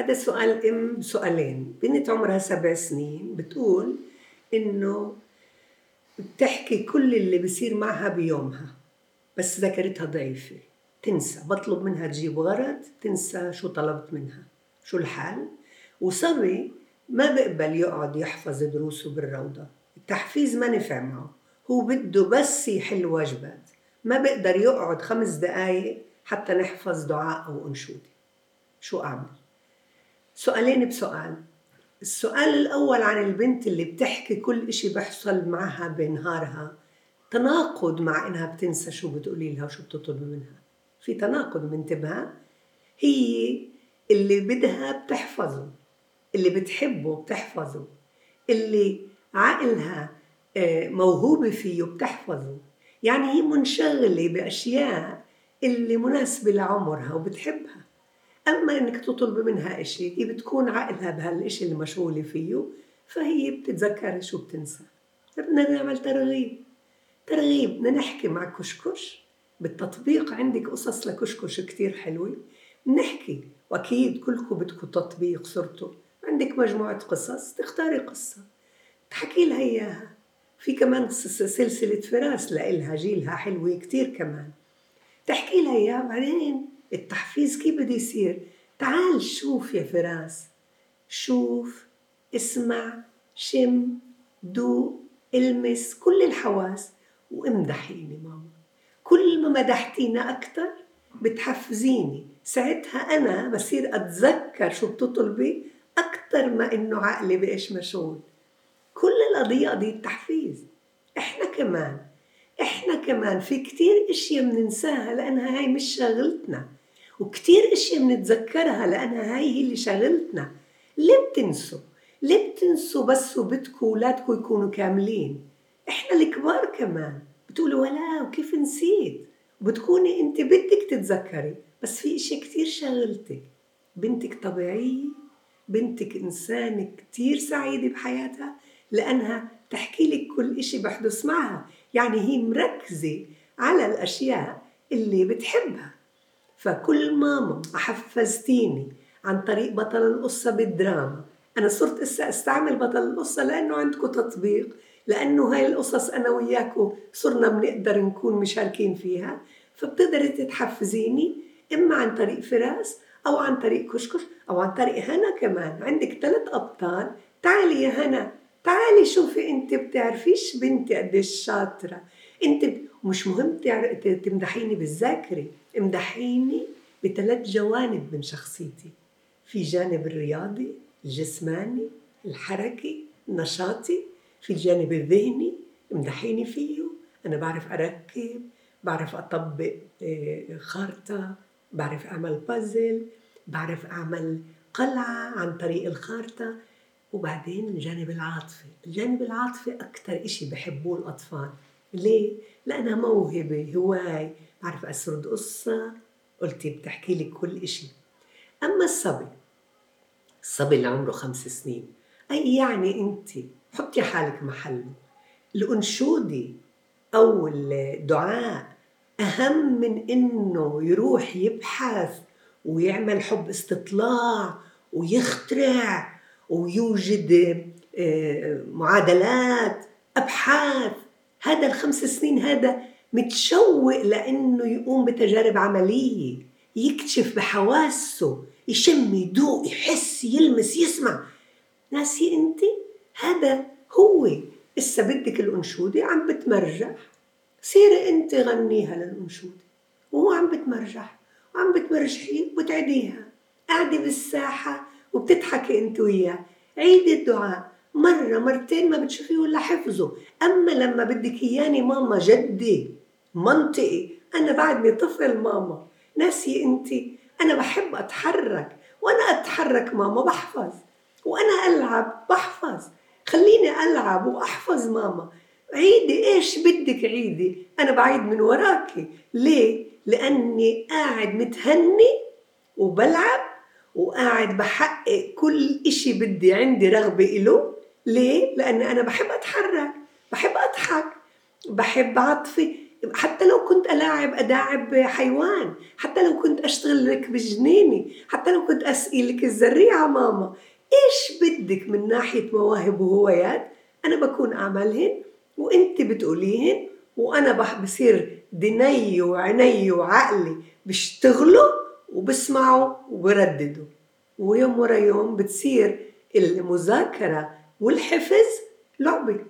هذا سؤال إم سؤالين. بنت عمرها سبع سنين بتقول إنه بتحكي كل اللي بصير معها بيومها بس ذاكرتها ضعيفة. تنسى بطلب منها تجيب غرض تنسى شو طلبت منها شو الحال وصبي ما بقبل يقعد يحفظ دروسه بالروضة. التحفيز ما نفع معه. هو بده بس يحل واجبات. ما بقدر يقعد خمس دقايق حتى نحفظ دعاء أو أنشودة. شو أعمل؟ سؤالين بسؤال. السؤال الأول عن البنت اللي بتحكي كل إشي بيحصل معها بنهارها تناقض مع إنها بتنسى شو بتقولي لها وشو بتطلبي منها. في تناقض منتبهة هي اللي بدها بتحفظه. اللي بتحبه بتحفظه. اللي عقلها آه، موهوبة فيه بتحفظه. يعني هي منشغلة بأشياء اللي مناسبة لعمرها وبتحبها. أما إنك تطلب منها إشي هي بتكون عقلها بهالإشي اللي مشغولة فيه فهي بتتذكر شو بتنسى. بدنا نعمل ترغيب. ترغيب بدنا نحكي مع كشكش. بالتطبيق عندك قصص لكشكش كتير حلوة. نحكي وأكيد كلكم بدكم تطبيق صرتوا. عندك مجموعة قصص تختاري قصة. تحكي لها إياها. في كمان سلسلة فراس لإلها جيلها حلوة كتير كمان. تحكي لها إياها بعدين التحفيز كيف بده يصير؟ تعال شوف يا فراس شوف اسمع شم دوق المس كل الحواس وامدحيني ماما. كل ما مدحتينا أكثر بتحفزيني. ساعتها أنا بصير أتذكر شو بتطلبي أكثر ما إنه عقلي بإيش مشغول. كل القضية قضية تحفيز. إحنا كمان إحنا كمان في كتير إشياء بننساها لأنها هاي مش شغلتنا. وكتير إشياء بنتذكرها لانها هاي هي اللي شغلتنا. ليه بتنسوا؟ ليه بتنسوا بس وبدكم اولادكم يكونوا كاملين؟ إحنا الكبار كمان. بتقولوا ولا وكيف نسيت؟ وبتكوني أنت بدك تتذكري بس في اشي كتير شغلتك. بنتك طبيعية بنتك إنسانة كتير سعيدة بحياتها لأنها تحكي لك كل إشي بحدث معها. يعني هي مركزة على الأشياء اللي بتحبها. فكل ماما حفزتيني عن طريق بطل القصة بالدراما. أنا صرت إسا أستعمل بطل القصة لأنه عندكم تطبيق لأنه هاي القصص أنا وياكم صرنا بنقدر نكون مشاركين فيها. فبتقدري تتحفزيني إما عن طريق فراس أو عن طريق كشكش أو عن طريق هنا كمان. عندك ثلاث أبطال. تعالي يا هنا تعالي شوفي أنت بتعرفيش بنتي قديش شاطرة. أنت مش مهم تمدحيني بالذاكرة امدحيني بثلاث جوانب من شخصيتي. في جانب الرياضي الجسماني الحركي النشاطي. في الجانب الذهني امدحيني فيه. أنا بعرف أركب بعرف أطبق آه، خارطة بعرف أعمل بازل بعرف أعمل قلعة عن طريق الخارطة. وبعدين الجانب العاطفي. الجانب العاطفي أكثر إشي بحبوه الأطفال. ليه؟ لأنها موهبة هواي. بعرف أسرد قصة قلتي بتحكي لي كل إشي. أما الصبي الصبي اللي عمره خمس سنين. أي يعني أنت؟ حطي حالك محله. الأنشودة أو الدعاء أهم من إنه يروح يبحث ويعمل حب استطلاع ويخترع ويوجد آه، معادلات أبحاث. هذا الخمس سنين هذا متشوق لأنه يقوم بتجارب عملية يكتشف بحواسه يشم يدوق يحس يلمس يسمع. ناسي أنت؟ هذا هو. إسا بدك الأنشودة عم بتمرجح سيري أنت غنيها للأنشودة. وهو عم بتمرجح وعم بتمرجحي وتعديها قاعدة بالساحة وبتضحكي أنت وياه. عيدي الدعاء. مرة مرتين ما بتشوفيه ولا حفظه. أما لما بدك إياني ماما جدي منطقي أنا بعدني طفل ماما. ناسي أنت أنا بحب أتحرك وأنا أتحرك ماما بحفظ وأنا ألعب بحفظ. خليني ألعب وأحفظ ماما. عيدي إيش بدك عيدي؟ أنا بعيد من وراكي ليه؟ لأني قاعد متهني وبلعب وقاعد بحقق كل إشي بدي عندي رغبة إله. ليه؟ لأن أنا بحب أتحرك بحب أضحك بحب عطفي حتى لو كنت ألاعب أداعب حيوان. حتى لو كنت أشتغل لك بجنيني. حتى لو كنت أسقي لك الزريعة ماما. إيش بدك من ناحية مواهب وهوايات؟ أنا بكون أعملهن وأنت بتقوليهن وأنا بصير دني وعيني وعقلي بيشتغلوا وبسمعوا وبرددوا. ويوم ورا يوم بتصير المذاكرة والحفظ لعبة